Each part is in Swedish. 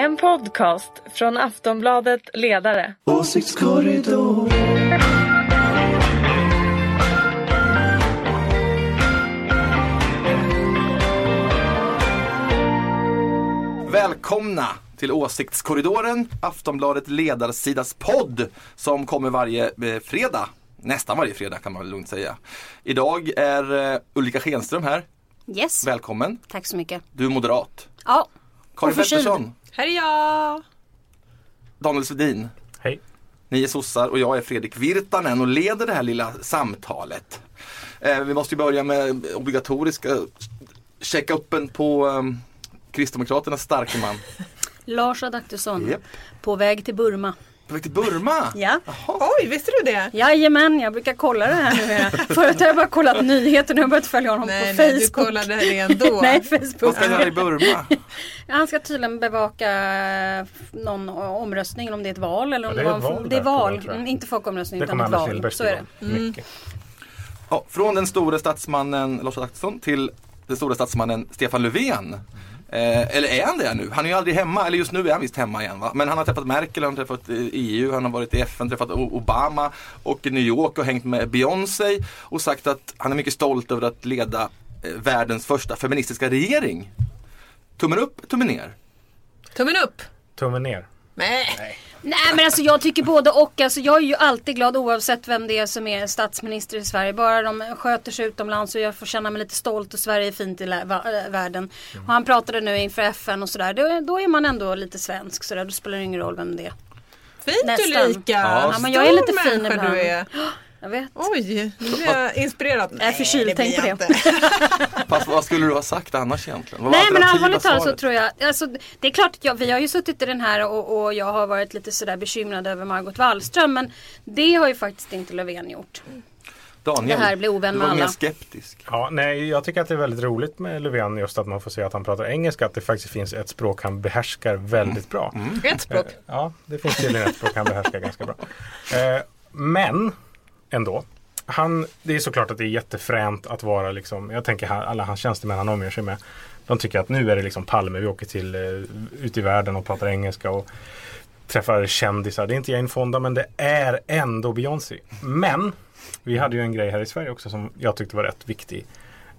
En podcast från Aftonbladet Ledare. Åsiktskorridor. Välkomna till Åsiktskorridoren, Aftonbladet Ledarsidas podd som kommer varje eh, fredag. Nästan varje fredag kan man lugnt säga. Idag är eh, Ulrika Schenström här. Yes, Välkommen. tack så mycket. Du är moderat. Ja, Karin Och förkyld. Pettersson, Här är jag! Daniel Svedin. Hej. Ni är sossar och jag är Fredrik Virtanen och leder det här lilla samtalet. Eh, vi måste ju börja med obligatoriska checka-uppen på eh, Kristdemokraternas starke man. Lars Adaktusson. Japp. På väg till Burma. På väg till Burma. Ja. Oj, visste du det? Jajamän, jag brukar kolla det här numera. Förut har jag bara kollat nyheter, nu har jag börjat följa honom Nej, på nej, du Facebook. kollade det ändå. nej, Vad Facebook. ska han i Burma? Han ska tydligen bevaka eh, någon omröstning, om det är ett val eller om Ja, det, det är var ett val det är där, val. Mm, inte folkomröstning Det utan ett val. Så är det. Mycket. Ja, från den store statsmannen Lars Adaktusson till den stora statsmannen Stefan Löfven. Eh, eller är han det nu? Han är ju aldrig hemma, eller just nu är han visst hemma igen va? Men han har träffat Merkel, han har träffat eh, EU, han har varit i FN, träffat Obama och i New York och hängt med Beyoncé och sagt att han är mycket stolt över att leda eh, världens första feministiska regering. Tummen upp, tummen ner. Tummen upp! Tummen ner. Nej. Nej men alltså jag tycker både och. Alltså, jag är ju alltid glad oavsett vem det är som är statsminister i Sverige. Bara de sköter sig utomlands och jag får känna mig lite stolt och Sverige är fint i äh, världen. Och han pratade nu inför FN och sådär. Då, då är man ändå lite svensk sådär. Då spelar det ingen roll vem det är. Fint Nästan. Ulrika! Ja, Ja, men jag är lite fin ibland. du är. Jag vet. Oj, nu blir jag inspirerad. Jag är förkyld, tänk på det. Fast vad skulle du ha sagt annars egentligen? Vad Nej men allvarligt talat så tror jag, alltså, det är klart att jag, vi har ju suttit i den här och, och jag har varit lite sådär bekymrad över Margot Wallström men det har ju faktiskt inte Löfven gjort. Daniel, det här blir ovän du med var mer alla. skeptisk. Ja, nej, jag tycker att det är väldigt roligt med Löfven just att man får se att han pratar engelska. Att det faktiskt finns ett språk han behärskar väldigt bra. Ett språk. Eh, Ja, det finns tydligen ett språk han behärskar ganska bra. Eh, Men ändå. Han, det är såklart att det är jättefränt att vara liksom, jag tänker här, alla hans tjänstemän han omger sig med. De tycker att nu är det liksom Palme, vi åker till eh, ut i världen och pratar engelska och träffar kändisar. Det är inte Jane Fonda men det är ändå Beyoncé. Men vi hade ju en grej här i Sverige också som jag tyckte var rätt viktig.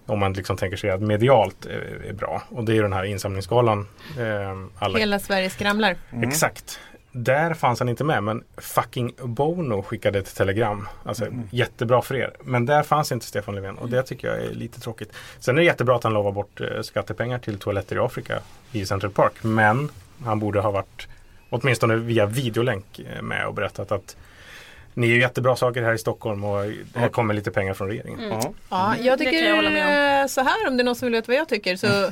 Om man liksom tänker sig att medialt är, är bra. Och det är den här insamlingsgalan. Eh, alla Hela Sverige skramlar. Exakt. Där fanns han inte med men fucking Bono skickade ett telegram. Alltså jättebra för er. Men där fanns inte Stefan Löfven och det tycker jag är lite tråkigt. Sen är det jättebra att han lovar bort eh, skattepengar till toaletter i Afrika i Central Park. Men han borde ha varit åtminstone via videolänk eh, med och berättat att ni gör jättebra saker här i Stockholm och här kommer lite pengar från regeringen. Ja. Ja, jag Det tycker kan jag eh, så här om det är någon som vill veta vad jag tycker så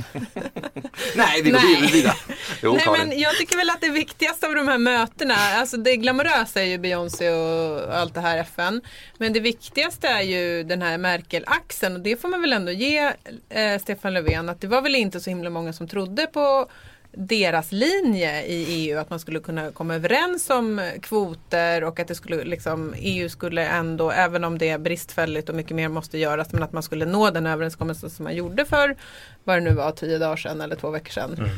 Nej, vi går vidare. Jo, Nej Karin. men jag tycker väl att det viktigaste av de här mötena, alltså det glamorösa är ju Beyoncé och allt det här FN. Men det viktigaste är ju den här Merkel-axeln och det får man väl ändå ge eh, Stefan Löfven att det var väl inte så himla många som trodde på deras linje i EU att man skulle kunna komma överens om kvoter och att det skulle liksom EU skulle ändå, även om det är bristfälligt och mycket mer måste göras, men att man skulle nå den överenskommelsen som man gjorde för vad det nu var, tio dagar sedan eller två veckor sedan.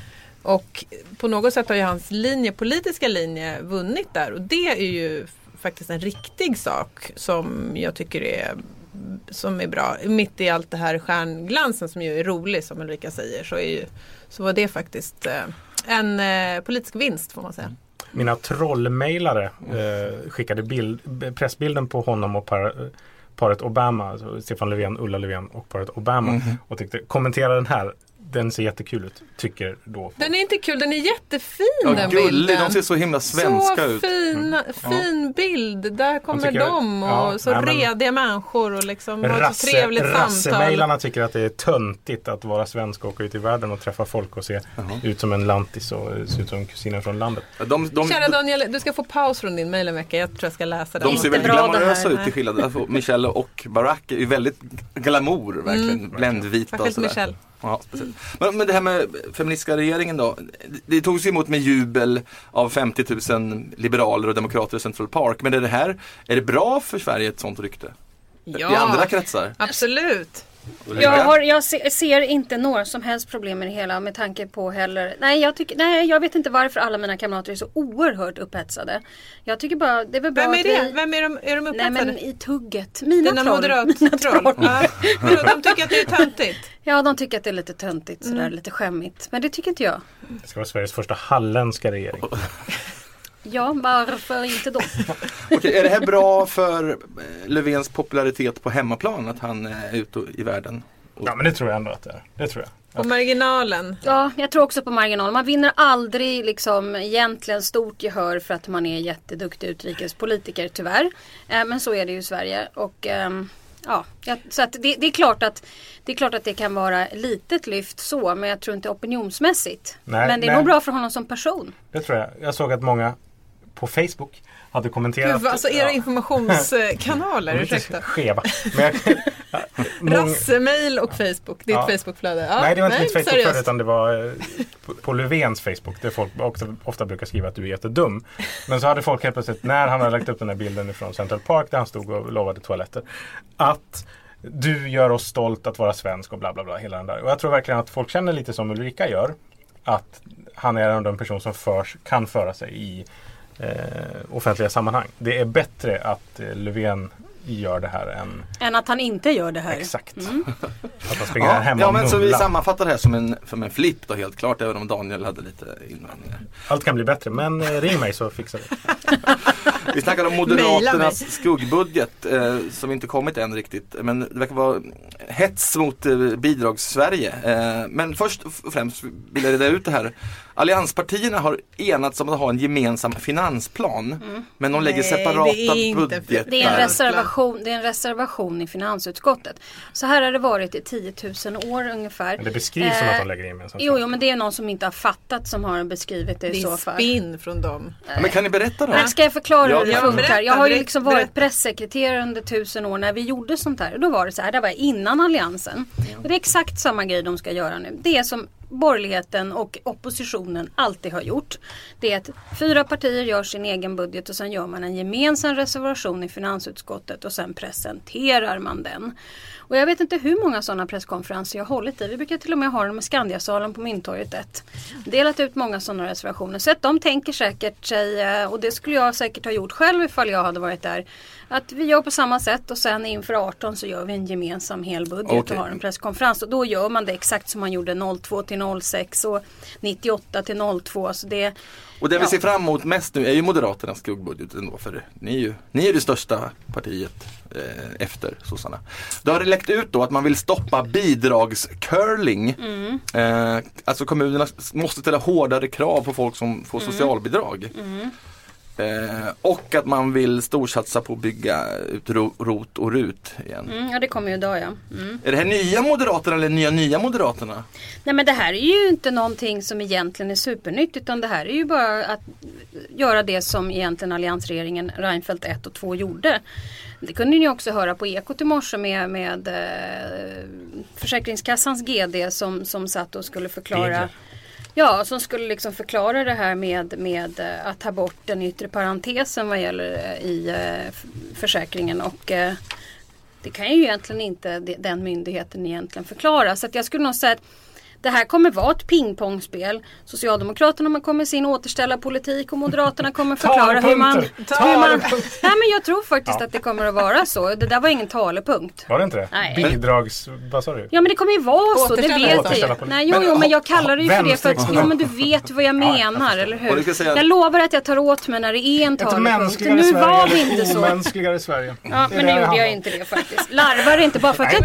Och på något sätt har ju hans linje, politiska linje vunnit där och det är ju faktiskt en riktig sak som jag tycker är som är bra. Mitt i allt det här stjärnglansen som ju är rolig som Ulrika säger så, är ju, så var det faktiskt eh, en eh, politisk vinst får man säga. Mina trollmailare eh, skickade bild, pressbilden på honom och par, paret Obama, alltså Stefan Löfven, Ulla Löfven och paret Obama och tyckte kommentera den här. Den ser jättekul ut, tycker då. Den är inte kul, den är jättefin Ja, den gullig, bilden. de ser så himla svenska så ut. fin, fin bild. Där kommer tycker- de och ja, så nej, men- rediga människor och liksom ett så Rasse, trevligt samtal. tycker att det är töntigt att vara svensk och åka ut i världen och träffa folk och se ut som en lantis och se ut som kusinen från landet. De, de, Kära de, Daniel, du ska få paus från din mejl en vecka. Jag tror jag ska läsa den. de ser väldigt glamorösa ut till skillnad. Alltså, Michelle och Barack är väldigt glamour verkligen. Bländvita och Särskilt sådär. Michelle. Ja, men, men det här med feministiska regeringen då. Det togs emot med jubel av 50 000 liberaler och demokrater i Central Park. Men är det här, är det bra för Sverige ett sånt rykte? I andra kretsar? Absolut. Jag, har, jag se, ser inte några som helst problem med det hela med tanke på heller. Nej jag, tycker, nej, jag vet inte varför alla mina kamrater är så oerhört upphetsade. Jag tycker bara det är väl bra Vem är att det? vi... Vem är de, är de Nej upphetsade? men i tugget. Mina Dina troll. moderat-troll? Ja. Vadå, De tycker att det är töntigt? Ja de tycker att det är lite töntigt sådär, Mm. lite skämmigt. Men det tycker inte jag. Det ska vara Sveriges första halländska regering. Ja varför inte då? Okej, är det här bra för eh, Löfvens popularitet på hemmaplan att han är ute i världen? Ja men det tror jag ändå att det är. Det tror jag. På marginalen? Ja, jag tror också på marginal. Man vinner aldrig liksom egentligen stort gehör för att man är jätteduktig utrikespolitiker tyvärr. Eh, men så är det ju i Sverige. Och ehm, ja, så att det, det, är klart att, det är klart att det kan vara litet lyft så. Men jag tror inte opinionsmässigt. Nej, men det är nej. nog bra för honom som person. Det tror jag. Jag såg att många på Facebook hade kommenterat. Gud, alltså era Ja, informationskanaler, ursäkta. skeva. Men Rassemail och Facebook, ditt Ja. Facebookflöde. Ja, nej det var inte mitt Facebook seriöst. utan det var eh, på, på Löfvens Facebook där folk också, ofta brukar skriva att du är jättedum. Men så hade folk helt plötsligt, när han hade lagt upp den här bilden från Central Park där han stod och lovade toaletter. Att du gör oss stolt att vara svensk och bla bla bla. Hela den där. Och jag tror verkligen att folk känner lite som Ulrika gör. Att han är ändå en person som förs, kan föra sig i offentliga sammanhang. Det är bättre att eh, Löfven gör det här än Än att han inte gör det här. exakt. Att han springer Ja, hemma ja men så vi sammanfattar det här som en, som en flipp då helt klart, även om Daniel hade lite invändningar. Allt kan bli bättre men eh, ring mig så fixar vi det. Vi snackade om. Moderaternas skuggbudget eh, som inte kommit än riktigt. Men det verkar vara hets mot eh, bidrags-Sverige. Eh, men först och främst vill jag reda ut det här. Allianspartierna har enats om att ha en gemensam finansplan. Men de lägger Nej, det separata är inte- budgetar. Det är, en reservation, det är en reservation i finansutskottet. Så här har det varit i 10 000 år ungefär. Men det beskrivs som Eh, att de lägger in gemensamt. Jo, jo, men det är någon som inte har fattat som har beskrivit det i Det så är fall. spinn från dem. Ja, men kan ni berätta då? Nej, ska jag förklara Ja, hur det funkar? berätta, jag har ju liksom varit berätta. pressekreterare under tusen år när vi gjorde sånt här. Och då var det så här, det var innan alliansen. Och det är exakt samma grej de ska göra nu. Det är som borgerligheten och oppositionen alltid har gjort. Det är att fyra partier gör sin egen budget och sen gör man en gemensam reservation i finansutskottet och sen presenterar man den. Och jag vet inte hur många sådana presskonferenser jag har hållit i. Vi brukar till och med ha dem i Skandiasalen på Mynttorget 1. Delat ut många sådana reservationer. Så att de tänker säkert sig, eh, och det skulle jag säkert ha gjort själv ifall jag hade varit där. Att vi gör på samma sätt och sen inför 18 så gör vi en gemensam hel budget Okej. och har en presskonferens. Och då gör man det exakt som man gjorde 02 till 06 och 98 till 02. Så det, Och det vi Ja. ser fram emot mest nu är ju Moderaternas skuggbudget ändå för ni är ju, ni är det största partiet eh, efter sossarna. Då har det läckt ut då att man vill stoppa bidragscurling. Mm. Eh, alltså kommunerna måste ställa hårdare krav på folk som får Mm. socialbidrag. Eh, och att man vill storsatsa på att bygga ut ro, ROT och RUT igen. mm, ja det kommer ju idag ja. Mm. Är det här nya Moderaterna eller nya nya Moderaterna? Nej men det här är ju inte någonting som egentligen är supernytt utan det här är ju bara att göra det som egentligen alliansregeringen Reinfeldt 1 och 2 gjorde. Det kunde ni också höra på Ekot i morse med, med eh, Försäkringskassans GD som, som satt och skulle förklara Bigler. Ja, som skulle liksom förklara det här med, med eh, att ta bort den yttre parentesen vad gäller eh, i eh, försäkringen och det kan ju egentligen inte den myndigheten egentligen förklara. Så att jag skulle nog säga att det här kommer vara ett pingpongspel. Socialdemokraterna kommer med sin återställarpolitik och Moderaterna kommer förklara hur man... Hur man nej men jag tror faktiskt Ja. att det kommer att vara så. Det där var ingen talepunkt. Var det inte det? Nej. Bidrags... Vad sa du? Ja men det kommer ju vara så, det vet jag. Nej jo, Men, jo men jag kallar det ju för det för att, jo men du vet vad jag Ja, jag menar, eller hur? Jag lovar att jag tar åt mig när det är en talepunkt. mänskligare Nu var det inte så. omänskligare Sverige. Ja, men det nu gjorde jag inte det faktiskt. Larvar inte bara för att jag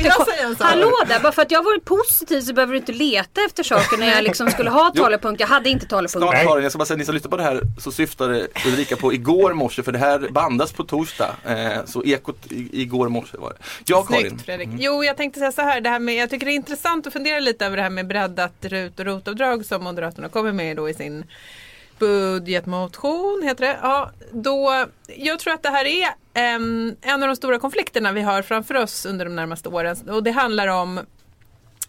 inte. Hallå där, bara för att jag varit positiv så behöver du inte leta efter saker när jag liksom skulle ha talepunkt. Jag hade inte talepunkt. Snart. Karin, jag ska bara säga, ni som lyssnar på det här så syftade Ulrika på igår morse för det här bandas på torsdag. Eh, så ekot igår morse var det. Ja Karin. Snyggt Fredrik. Jo, jag tänkte säga så här. Det här med, jag tycker det är intressant att fundera lite över det här med breddat RUT och ROT-avdrag som Moderaterna kommer med då i sin budgetmotion, heter det. Ja, då, jag tror att det här är em, en av de stora konflikterna vi har framför oss under de närmaste åren. Och det handlar om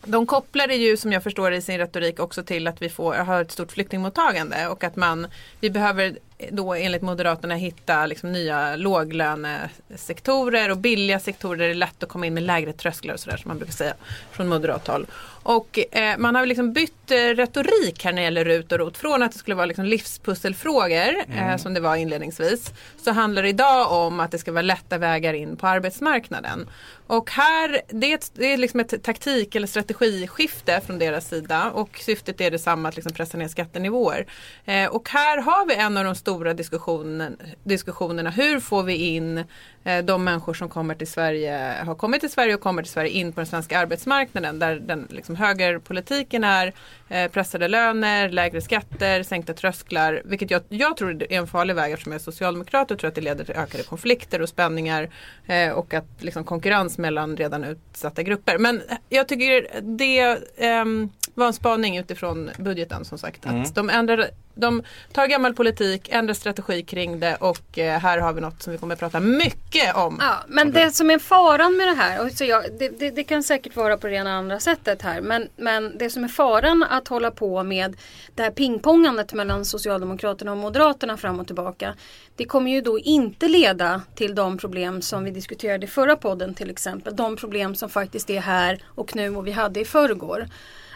de kopplar det ju som jag förstår det i sin retorik också till att vi får, har ett stort flyktingmottagande och att man, vi behöver då enligt Moderaterna hitta liksom nya låglönesektorer och billiga sektorer där det är lätt att komma in med lägre trösklar och sådär som man brukar säga från moderat håll. Och eh, man har liksom bytt eh, retorik här när det gäller RUT och ROT. Från att det skulle vara liksom livspusselfrågor eh, som det var inledningsvis. Så handlar det idag om att det ska vara lätta vägar in på arbetsmarknaden. Och här, det är, ett, det är liksom ett taktik eller strategiskifte från deras sida. Och syftet är detsamma, att liksom pressa ner skattenivåer. Eh, och här har vi en av de stora diskussionen, diskussionerna. Hur får vi in eh, de människor som kommer till Sverige, har kommit till Sverige och kommer till Sverige in på den svenska arbetsmarknaden. Där den liksom högerpolitiken är eh, pressade löner, lägre skatter, sänkta trösklar. Vilket jag, jag tror är en farlig väg eftersom jag är socialdemokrat och tror att det leder till ökade konflikter och spänningar. Eh, och att liksom, konkurrens mellan redan utsatta grupper. Men jag tycker det ehm, var en spaning utifrån budgeten som sagt. Att de, ändrar, de tar gammal politik, ändrar strategi kring det och eh, här har vi något som vi kommer att prata mycket om. Ja, men det som är faran med det här, och så jag, det, det, det kan säkert vara på det ena andra sättet här, men, men det som är faran att hålla på med det här pingpongandet mellan Socialdemokraterna och Moderaterna fram och tillbaka, det kommer ju då inte leda till de problem som vi diskuterade i förra podden till exempel, de problem som faktiskt är här och nu och vi hade i förrgår.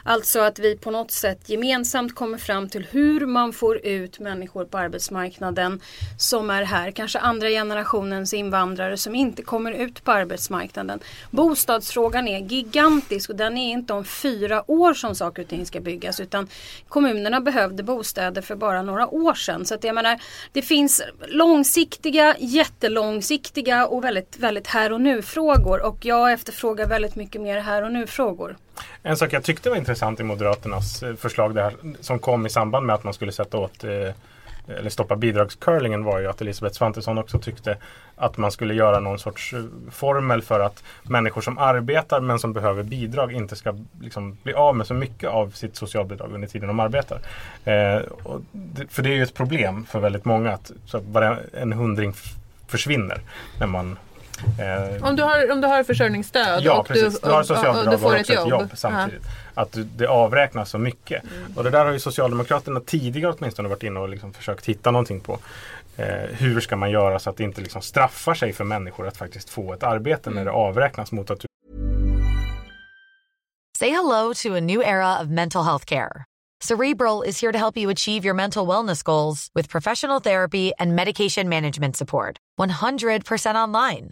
Alltså att vi på något sätt gemensamt kommer fram till hur man får ut människor på arbetsmarknaden som är här. Kanske andra generationens invandrare som inte kommer ut på arbetsmarknaden. Bostadsfrågan är gigantisk och den är inte om fyra år som saker och ting ska byggas utan kommunerna behövde bostäder för bara några år sedan. Så att jag menar, det finns långsiktiga, jättelångsiktiga och väldigt, väldigt här och nu frågor och jag efterfrågar väldigt mycket mer här och nu frågor. En sak jag tyckte var intressant i Moderaternas eh, förslag det här, som kom i samband med att man skulle sätta åt eh, eller stoppa bidragscurlingen var ju att Elisabeth Svantesson också tyckte att man skulle göra någon sorts eh, formel för att människor som arbetar men som behöver bidrag inte ska liksom bli av med så mycket av sitt socialbidrag under tiden de arbetar. Eh, och det, för det är ju ett problem för väldigt många att så att bara en hundring försvinner när man eh, Om du har, om du har försörjningsstöd Ja, och precis. du, Du har socialbidrag och du får och ett också jobb. samtidigt. Att du- det avräknas så mycket. Mm. Och det där har ju Socialdemokraterna tidigare åtminstone varit inne och liksom försökt hitta någonting på. Eh, hur ska man göra så att det inte liksom straffar sig för människor att faktiskt få ett arbete Mm. när det avräknas mot att du Say hello to a new era of mental health care. Cerebral is here to help you achieve your mental wellness goals with professional therapy and medication management support. 100% online.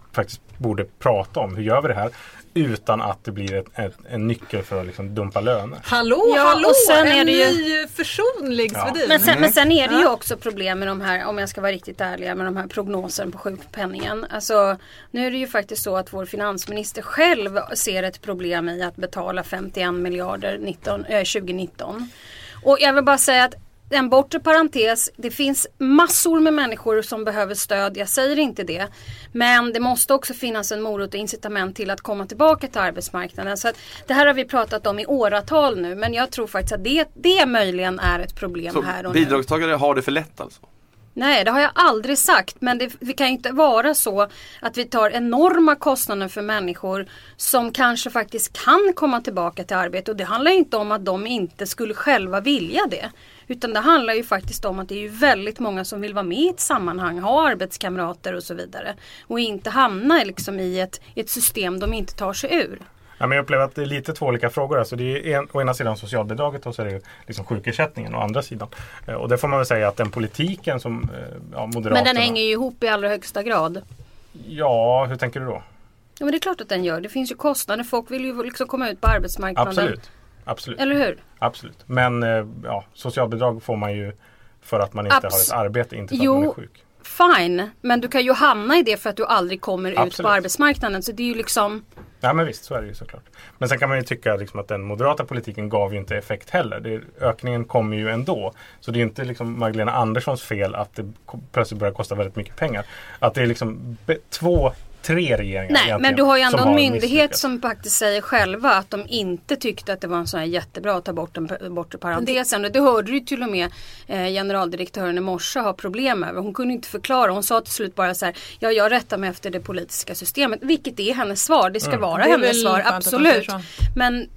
faktiskt borde prata om hur gör vi det här utan att det blir ett, ett, en nyckel för att liksom dumpa löner. Hallå, Ja, hallå! och sen en är det ju- ny försonlig Ja. Men sen, men sen är det ju också problem med de här, om jag ska vara riktigt ärlig, med de här prognoserna på sjukpenningen. Alltså, nu är det ju faktiskt så att vår finansminister själv ser ett problem i att betala 51 miljarder 19, eh, 2019. Och jag vill bara säga att en bortre parentes, det finns massor med människor som behöver stöd, jag säger inte det. Men det måste också finnas en morot och incitament till att komma tillbaka till arbetsmarknaden. Så det här har vi pratat om i åratal nu men jag tror faktiskt att det, det möjligen är ett problem Så här och nu. bidragstagare har det för lätt alltså? Nej, det har jag aldrig sagt. Men det, det kan ju inte vara så att vi tar enorma kostnader för människor som kanske faktiskt kan komma tillbaka till arbete. Och det handlar ju inte om att de inte skulle själva vilja det. Utan det handlar ju faktiskt om att det är ju väldigt många som vill vara med i ett sammanhang, ha arbetskamrater och så vidare. Och inte hamna liksom i ett, i ett system de inte tar sig ur. Ja, men jag upplever att det är lite två olika frågor. Alltså det är en, å ena sidan socialbidraget och så är det liksom sjukersättningen å andra sidan. Eh, Och det får man väl säga att den politiken som eh, ja, Moderaterna... Men den hänger ju ihop i allra högsta grad. Ja, hur tänker du då? Ja men det är klart att den gör. Det finns ju kostnader. Folk vill ju liksom komma ut på arbetsmarknaden. Absolut. absolut. Eller hur? absolut. Men eh, ja, socialbidrag får man ju för att man inte Abs- har ett arbete, inte för Jo. att man är sjuk. Fine, men du kan ju hamna i det för att du aldrig kommer ut Absolut. på arbetsmarknaden. Så det är ju liksom Ja men visst, så är det ju såklart. Men sen kan man ju tycka liksom att den moderata politiken gav ju inte effekt heller. Det, ökningen kommer ju ändå. Så det är inte liksom Magdalena Anderssons fel att det plötsligt börjar kosta väldigt mycket pengar. Att det är liksom be- två, tre regeringar Nej, men du har ju ändå en myndighet som faktiskt säger själva att de inte tyckte att det var en sån här jättebra att ta bort den bortre parentesen. Det hörde du ju till och med eh, generaldirektören i morse ha problem över. Hon kunde inte förklara. Hon sa till slut bara så här, ja jag rättar mig efter det politiska systemet. Vilket är hennes svar. Det ska vara Det hennes svar, absolut. Men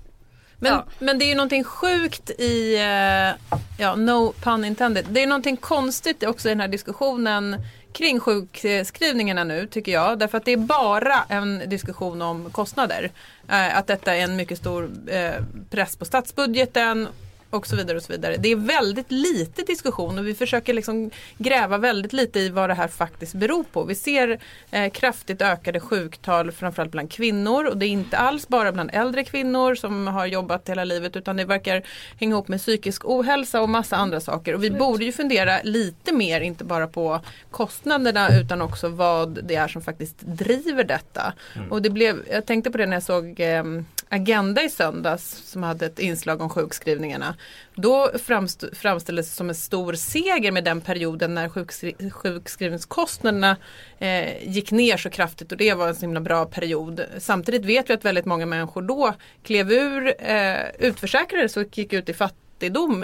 Men, Ja. men det är ju någonting sjukt i, eh, ja, no pun intended. Det är någonting konstigt också i den här diskussionen kring sjukskrivningarna nu tycker jag. Därför att det är bara en diskussion om kostnader. Eh, att detta är en mycket stor eh, press på statsbudgeten och så vidare och så vidare. Det är väldigt lite diskussion och vi försöker liksom gräva väldigt lite i vad det här faktiskt beror på. Vi ser eh, kraftigt ökade sjuktal framförallt bland kvinnor och det är inte alls bara bland äldre kvinnor som har jobbat hela livet utan det verkar hänga ihop med psykisk ohälsa och massa andra saker. Och vi borde ju fundera lite mer, inte bara på kostnaderna utan också vad det är som faktiskt driver detta. Och det blev, jag tänkte på det när jag såg eh, Agenda i söndags som hade ett inslag om sjukskrivningarna. Då framst, framställdes det som en stor seger med den perioden när sjukskri, sjukskrivningskostnaderna eh, gick ner så kraftigt och det var en så himla bra period. Samtidigt vet vi att väldigt många människor då klev ur, eh, utförsäkrades och gick ut i fattigdom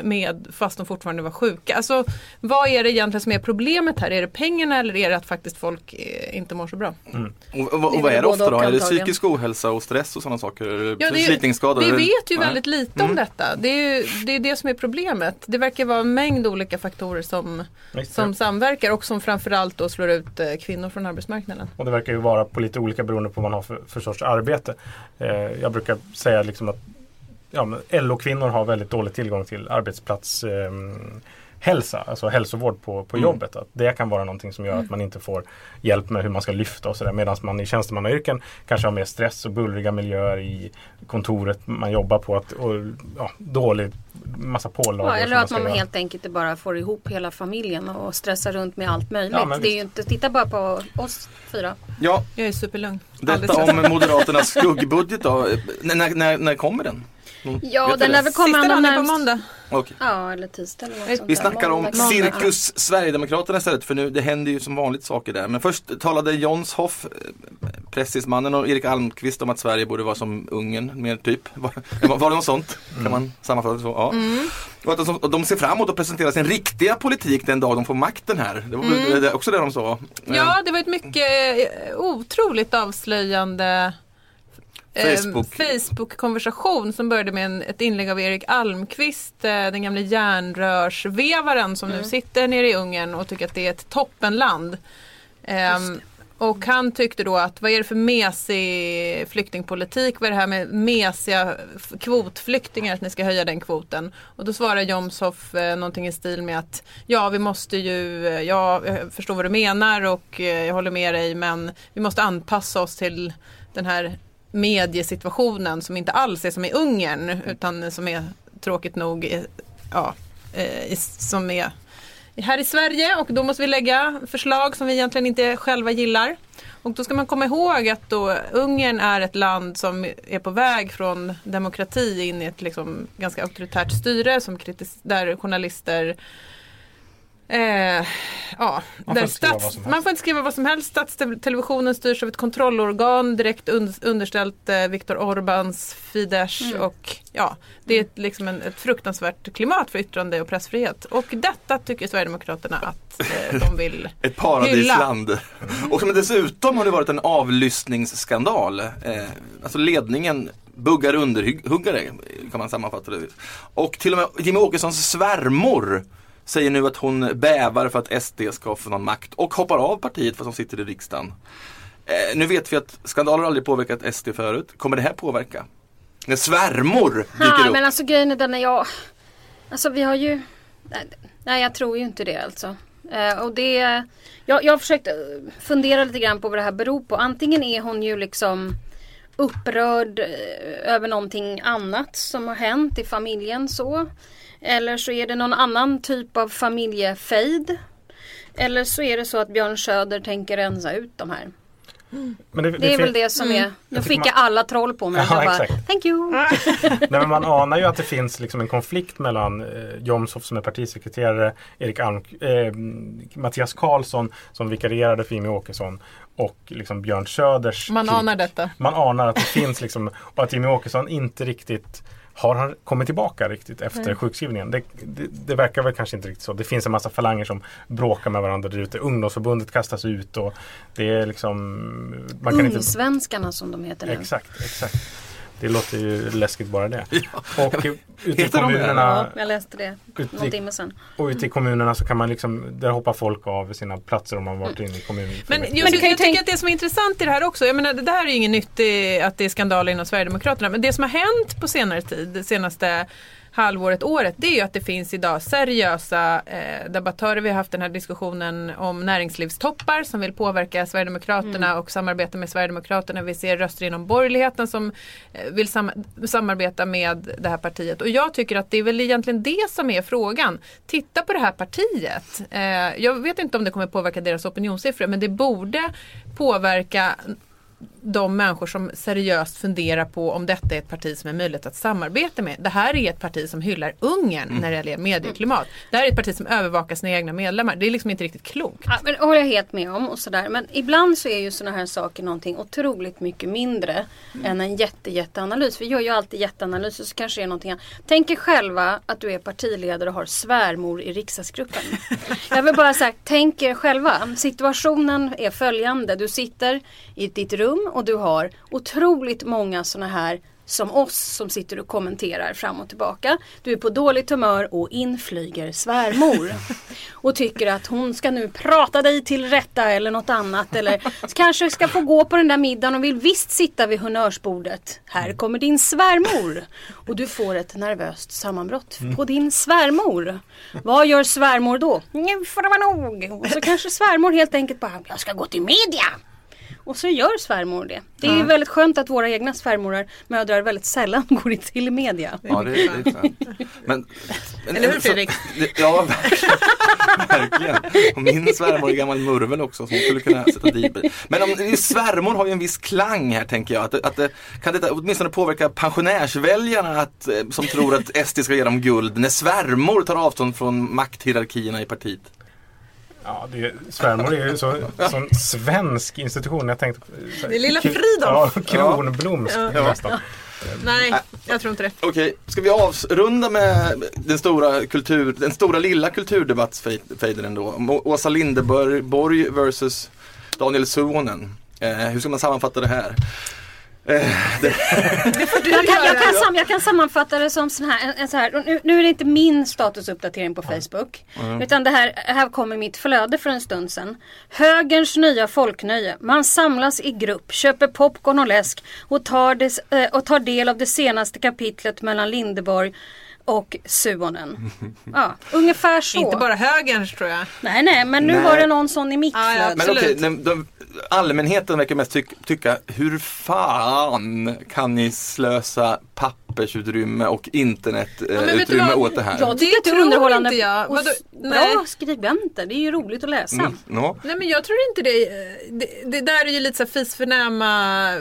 med, fast de fortfarande var sjuka. Alltså, vad är det egentligen som är problemet här? Är det pengarna eller är det att faktiskt folk eh, inte mår så bra? Och, och, och, är vad är det ofta då? och Är det psykisk ohälsa och stress och sådana saker? Ja, det Förslitningsskador? Vi vet ju Nej. väldigt lite om detta. Det är, ju, det är det som är problemet. Det verkar vara en mängd olika faktorer som, som samverkar och som framförallt då slår ut eh, kvinnor från arbetsmarknaden. Och det verkar ju vara på lite olika beroende på vad man har för, för sorts arbete. Eh, jag brukar säga liksom att ja, men LO-kvinnor har väldigt dålig tillgång till arbetsplats eh, hälsa, alltså hälsovård på, på Mm. jobbet. Att det kan vara någonting som gör att man inte får hjälp med hur man ska lyfta och sådär. Medan man i tjänstemannayrken kanske har mer stress och bullriga miljöer i kontoret man jobbar på. Att, och, ja, dålig massa pålagor. Ja, eller att man göra. helt enkelt bara får ihop hela familjen och stressar runt med allt möjligt. Ja, det är ju inte, titta bara på oss fyra. Ja, Jag är superlugn. detta om Moderaternas skuggbudget då. När, när, när kommer den? Någon- Ja, den det? lär väl komma Sista dagen är på måndag. Okej. Ja, eller tisdag eller något sånt Vi snackar om Måndag, cirkus Sverigedemokraterna istället för nu det händer ju som vanligt saker där. Men först talade Jons Hoff, eh, pressismannen och Erik Almqvist om att Sverige borde vara som Ungern mer typ. Var, var det något sånt? Kan man sammanfatta det så? Ja. Och att de, och de ser fram emot att presentera sin riktiga politik den dag de får makten här. Det var det- också det de sa. Ja, det var ett mycket eh, otroligt avslöjande eh, Facebook. Facebook-konversation som började med en, ett inlägg av Erik Almqvist, eh, den gamle järnrörsvevaren som nu sitter nere i Ungern och tycker att det är ett toppenland. Ehm, och han tyckte då att vad är det för mesig flyktingpolitik? Vad är det här med mesiga kvotflyktingar? Att ni ska höja den kvoten. Och då svarar Jomshof eh, någonting i stil med att ja vi måste ju, ja jag förstår vad du menar och eh, jag håller med dig men vi måste anpassa oss till den här mediesituationen som inte alls är som i Ungern utan som är tråkigt nog ja, eh, som är här i Sverige och då måste vi lägga förslag som vi egentligen inte själva gillar. Och då ska man komma ihåg att då Ungern är ett land som är på väg från demokrati in i ett liksom ganska auktoritärt styre som kritis- där journalister Eh, ja, Man får där inte skriva stats- vad som helst. man får inte skriva vad som helst. Statstelevisionen styrs av ett kontrollorgan direkt un- underställt eh, Viktor Orbáns Fidesz Mm. och ja, det är ett, liksom en, ett fruktansvärt klimat för yttrande och pressfrihet. Och detta tycker Sverigedemokraterna att eh, de vill Ett paradisland. Och som dessutom har det varit en avlyssningsskandal. Eh, alltså ledningen buggar underhuggare kan man sammanfatta det. Och till och med Jimmy Åkessons svärmor säger nu att hon bävar för att SD ska få någon makt och hoppar av partiet för att hon sitter i riksdagen. Eh, nu vet vi att skandaler aldrig påverkat SD förut. Kommer det här påverka? När svärmor dyker Ja, upp. men alltså grejen är den när jag... Alltså vi har ju... Nej, Nej, jag tror ju inte det alltså. Eh, och det... Jag, jag har försökt eh, fundera lite grann på vad det här beror på. Antingen är hon ju liksom upprörd eh, över någonting annat som har hänt i familjen så. Eller så är det någon annan typ av familjefejd. Eller så är det så att Björn Söder tänker rensa ut de här. Men det, Det är fin- väl det som är. Nu Jag fick tycker jag alla troll på mig. Ja, jag bara, exakt. Thank you. Nej, men man anar ju att det finns liksom en konflikt mellan eh, Jomshof som är partisekreterare, Erik Alm, eh, Mattias Karlsson som vikarierade för Jimmie Åkesson och liksom Björn Söders Man klick. anar detta. Man anar att det finns liksom och att Jimmie Åkesson inte riktigt har han kommit tillbaka riktigt efter sjukskrivningen? Det, det, det verkar väl kanske inte riktigt så. Det finns en massa falanger som bråkar med varandra där ute. Ungdomsförbundet kastas ut och det är liksom... Man kan inte... Ungsvenskarna som de heter nu. Exakt, exakt. Det låter ju läskigt bara det. Och ute i kommunerna Ja, jag läste det Ut i- någon timme sedan. och ute i kommunerna så kan man liksom, där hoppar folk av sina platser om man varit inne i kommunen. Men, just, du kan ju jag tycker att det som är intressant i det här också, jag menar det där är ju inget nytt i, att det är skandaler inom Sverigedemokraterna, men det som har hänt på senare tid, det senaste halvåret, året, det är ju att det finns idag seriösa eh, debattörer. Vi har haft den här diskussionen om näringslivstoppar som vill påverka Sverigedemokraterna och samarbeta med Sverigedemokraterna. Vi ser röster inom borgerligheten som eh, vill sam samarbeta med det här partiet. Och jag tycker att det är väl egentligen det som är frågan. Titta på det här partiet. Eh, jag vet inte om det kommer påverka deras opinionssiffror men det borde påverka de människor som seriöst funderar på om detta är ett parti som är möjligt att samarbeta med. Det här är ett parti som hyllar Ungern när det gäller medieklimat. Det här är ett parti som övervakar sina egna medlemmar. Det är liksom inte riktigt klokt. Ja, men det håller jag helt med om och sådär. Men ibland så är ju sådana här saker någonting otroligt mycket mindre än en jätte, jätteanalys. Vi gör ju alltid jätteanalyser så kanske det är någonting annat. Tänk er själva att du är partiledare och har svärmor i riksdagsgruppen. jag vill bara säga, tänk er själva. Situationen är följande. Du sitter i ditt rum och du har otroligt många sådana här som oss som sitter och kommenterar fram och tillbaka. Du är på dåligt humör och inflyger svärmor. Och tycker att hon ska nu prata dig till rätta eller något annat. Eller kanske ska få gå på den där middagen och vill visst sitta vid honnörsbordet. Här kommer din svärmor. Och du får ett nervöst sammanbrott på din svärmor. Vad gör svärmor då? Nu får det vara nog. Och så kanske svärmor helt enkelt bara, jag ska gå till media. Och så gör svärmor det. Det är väldigt skönt att våra egna svärmorar, mödrar, väldigt sällan går till media. Ja, det, det är. Men, men, Eller hur, Fredrik? Ja, verkligen. verkligen. Och min svärmor är gammal murvel också så hon skulle kunna sätta dit. Men om, svärmor har ju en viss klang här tänker jag. Att, det- att, det- kan detta åtminstone påverka pensionärsväljarna att, eh, som tror att SD ska ge dem guld när svärmor tar avstånd från makthierarkierna i partiet? Ja, det, svärmor är ju så, sån svensk institution. Jag tänkte, så- Det är lilla Fridolf. Ja, Kronblomsk nästan. Nej, jag tror inte det. Okej, ska vi avrunda med den stora, kultur, den stora lilla kulturdebattsfejden ändå? Åsa Linderborg Borg versus Daniel Suhonen. Eh, hur ska man sammanfatta det här? Jag kan, jag, kan sam, jag kan sammanfatta det som sån här, en, en så här nu, nu är det inte min statusuppdatering på Facebook. Utan det här, här kommer mitt flöde för en stund sedan. Högerns nya folknöje. Man samlas i grupp, köper popcorn och läsk och tar, des, eh, och tar del av det senaste kapitlet mellan Lindeborg och Suonen. Ja, ungefär så. Inte bara högerns tror jag. Nej, nej, men nu Nej. var det någon sån i mitt Ja, ja, flöde. men okej, de, allmänheten verkar mest ty tycka, hur fan kan ni slösa papper pappersutrymme och internetutrymme vad? åt det här? Jag tycker Det är underhållande inte jag. och Vadå? bra skribenter. Det är ju roligt att läsa. Mm, ja. Nej men jag tror inte det. Det, det där är ju lite så fisförnäma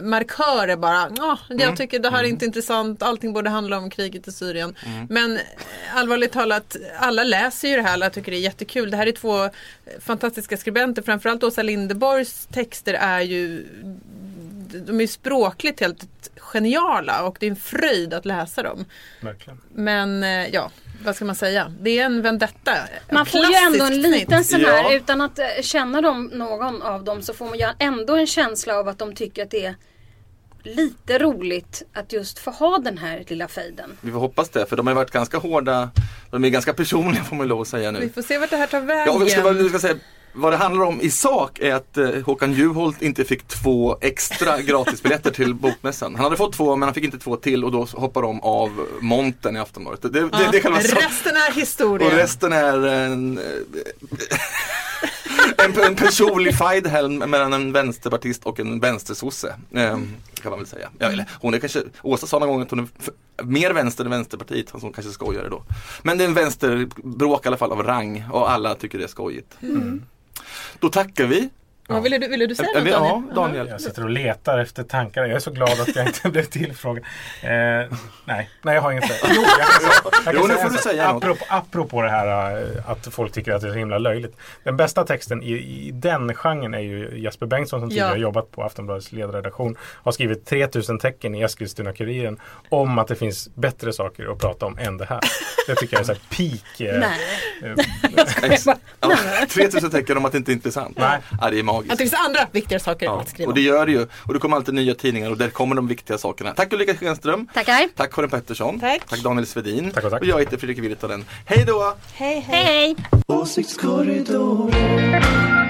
markörer bara. Ja, jag tycker det här är inte intressant. Allting borde handla om kriget i Syrien. Men eh, allvarligt talat, alla läser ju det här. Alla tycker det är jättekul. Det här är två eh, fantastiska skribenter. Framförallt Åsa Linderborgs texter är ju de är ju språkligt helt geniala och det är en fröjd att läsa dem. Verkligen. Men eh, ja, vad ska man säga? Det är en vendetta. Man får ju ändå en liten sån här, Ja. utan att eh, känna dem, någon av dem så får man ju ändå en känsla av att de tycker att det är lite roligt att just få ha den här lilla fejden. Vi får hoppas det, för de har varit ganska hårda, de är ganska personliga får man lov att säga Vi nu. får se vart det här tar vägen. Ja, vi ska, vi ska säga, vad det handlar om i sak är att eh, Håkan Juholt inte fick två extra gratisbiljetter till bokmässan. Han hade fått två men han fick inte två till och då hoppar de av monten i Aftonbladet. Det, det, det, det sak- Resten är historia. Och resten är en, en, en personlig fight mellan en vänsterpartist och en vänstersosse. Eh, kan man väl säga. Ja, eller, hon är kanske, Åsa sa någon gång att hon är mer vänster än Vänsterpartiet, hon kanske skojar det då. Men det är en vänsterbråk i alla fall av rang och alla tycker det är skojigt. Då tackar vi. Vad ville du, ville du säga Ja, något Daniel? ja, Daniel. Jag sitter och letar efter tankar. Jag är så glad att jag inte blev tillfrågad. Eh, nej, nej, jag har inget att säga. Jo, jag nu får du säga något. apropå, apropå det här eh, att folk tycker att det är så himla löjligt. Den bästa texten i, i den genren är ju Jesper Bengtsson som tidigare Ja. jobbat på Aftonbladets ledarredaktion. Har skrivit 3000 tecken i Eskilstuna-Kuriren om att det finns bättre saker att prata om än det här. Det tycker jag är så här peak. eh, Nej. eh, Ja, 3000 tecken om att det inte är intressant. Nej. Ja, det är magiskt. Att det finns andra viktigare saker Ja, att skriva och det gör det ju. Och det kommer alltid nya tidningar och där kommer de viktiga sakerna. Tack Ulrika Schenström. Tackar. Tack Karin Pettersson. Tack. Tack Daniel Svedin. Tack och tack. jag heter Fredrik Virtanen. Hej då! Hej, hej. Hej hej. Åsiktskorridoren